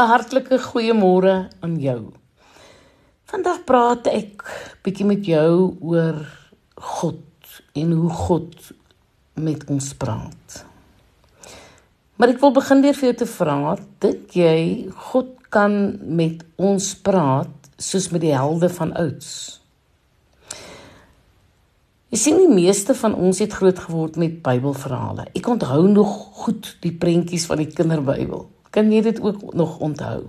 'n hartlike goeiemôre aan jou. Vandag praat ek bietjie met jou oor God en hoe God met ons praat. Maar ek wil begin deur vir jou te vra, dink jy God kan met ons praat soos met die helde van ouds? Jy sien die meeste van ons het groot geword met Bybelverhale. Ek onthou nog goed die prentjies van die kinderbybel. Kan jy dit ook nog onthou?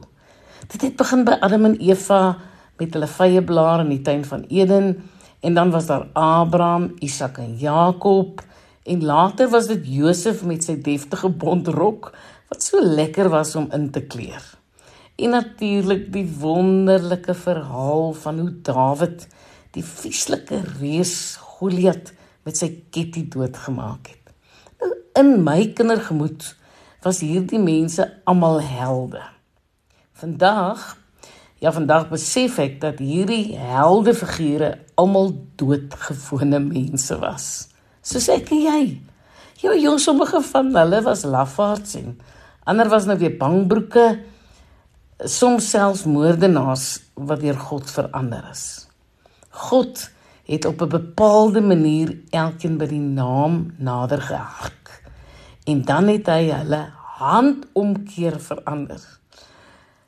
Dit het begin by Adam en Eva met hulle vrye blare in die tuin van Eden en dan was daar Abraham, Isak en Jakob en later was dit Josef met sy deftige bontrok wat so lekker was om in te kleur. En natuurlik die wonderlike verhaal van hoe Dawid die vieslike reus Goliat met sy ketting doodgemaak het. Nou in my kindergemoed was hierdie mense almal helde. Vandag ja, vandag besef ek dat hierdie helde figure almal doodgewone mense was. Soos ek en jy. Ja, jy sommige van hulle was lafaards en ander was nou weer bangbroeke, soms selfs moordenaars wat deur God verander is. God het op 'n bepaalde manier elkeen by die naam nader gehak en dan het hy hulle handomkeer verander.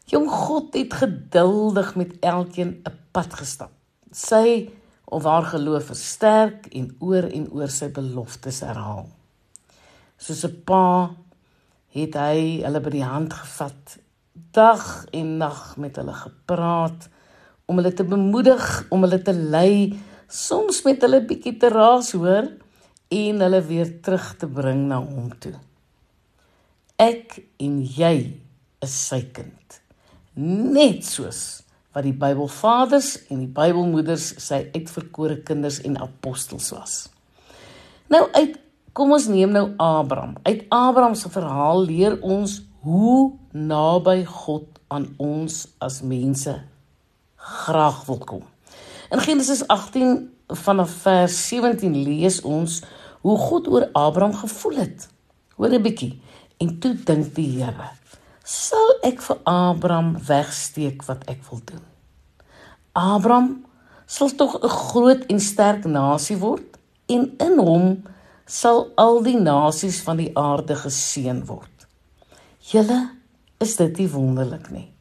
Jong God het geduldig met elkeen 'n pad gestap. Sy of haar geloof versterk en oor en oor sy beloftes herhaal. Soos 'n pa het hy hulle by die hand gevat, dag en nag met hulle gepraat om hulle te bemoedig, om hulle te lei, soms met hulle bietjie te raas hoor en hulle weer terug te bring na hom toe. Ek en jy is sy kind. Net soos wat die Bybelvaders en die Bybelmoeders sy uitverkore kinders en apostels was. Nou uit kom ons neem nou Abraham. Uit Abraham se verhaal leer ons hoe naby God aan ons as mense graag wil kom. In Genesis 18 vanaf vers 17 lees ons hoe God oor Abraham gevoel het. Hoor 'n bietjie. En toe dink die Here: "Sal ek vir Abraham wegsteek wat ek wil doen? Abraham sal tog 'n groot en sterk nasie word en in hom sal al die nasies van die aarde geseën word." Julle is dit nie wonderlik nie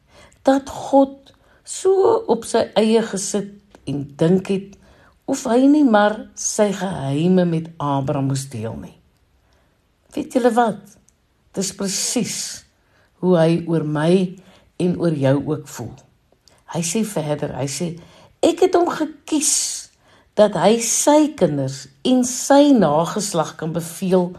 dat God so op sy eie gesit en dink het of hy nie maar sy geheime met Abraham moes deel nie. Weet julle wat? Dis presies hoe hy oor my en oor jou ook voel. Hy sê verder, hy sê ek het hom gekies dat hy sy kinders en sy nageslag kan beveel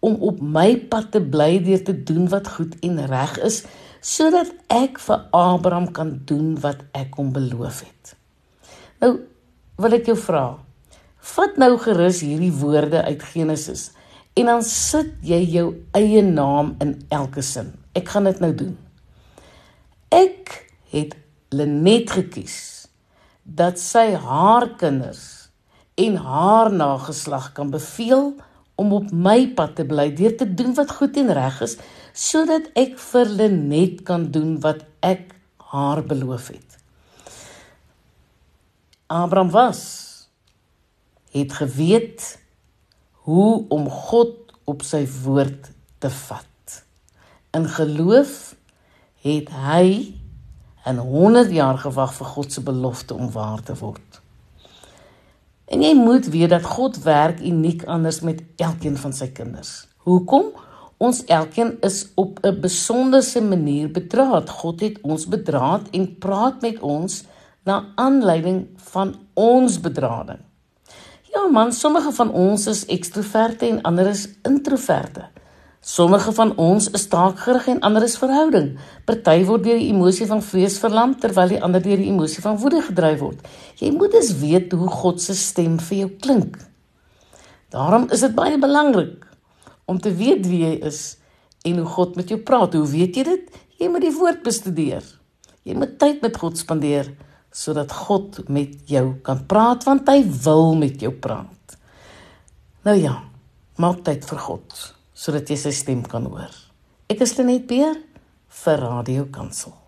om op my pad te bly deur te doen wat goed en reg is sodat ek vir Abraham kan doen wat ek hom beloof het. Nou wil ek jou vra. Vat nou gerus hierdie woorde uit Genesis en dan sit jy jou eie naam in elke sin. Ek gaan dit nou doen. Ek het Lenet gekies dat sy haar kinders en haar nageslag kan beveel om op my pad te bly deur te doen wat goed en reg is sodat ek vir Lenet kan doen wat ek haar beloof het. Abraham was het geweet hoe om God op sy woord te vat. In geloof het hy in 100 jaar gewag vir God se belofte om waar te word. En jy moet weet dat God werk uniek anders met elkeen van sy kinders. Hoekom? Ons elkeen is op 'n besonderse manier bedraad. God het ons bedraad en praat met ons na aanleiding van ons bedrading. Ja man, sommige van ons is ekstroverte en ander is introverte. Sommige van ons is taakgerig en ander is verhouding. Party word deur die emosie van vrees verlam terwyl die ander deur die emosie van woede gedryf word. Jy moet dus weet hoe God se stem vir jou klink. Daarom is dit baie belangrik om te weet wie jy is en hoe God met jou praat. Hoe weet jy dit? Jy moet die woord bestudeer. Jy moet tyd met God spandeer sodat God met jou kan praat want hy wil met jou praat. Nou ja, maak tyd vir God sodat jy sy stem kan hoor. Ek is Lenet Beer vir Radio Kansel.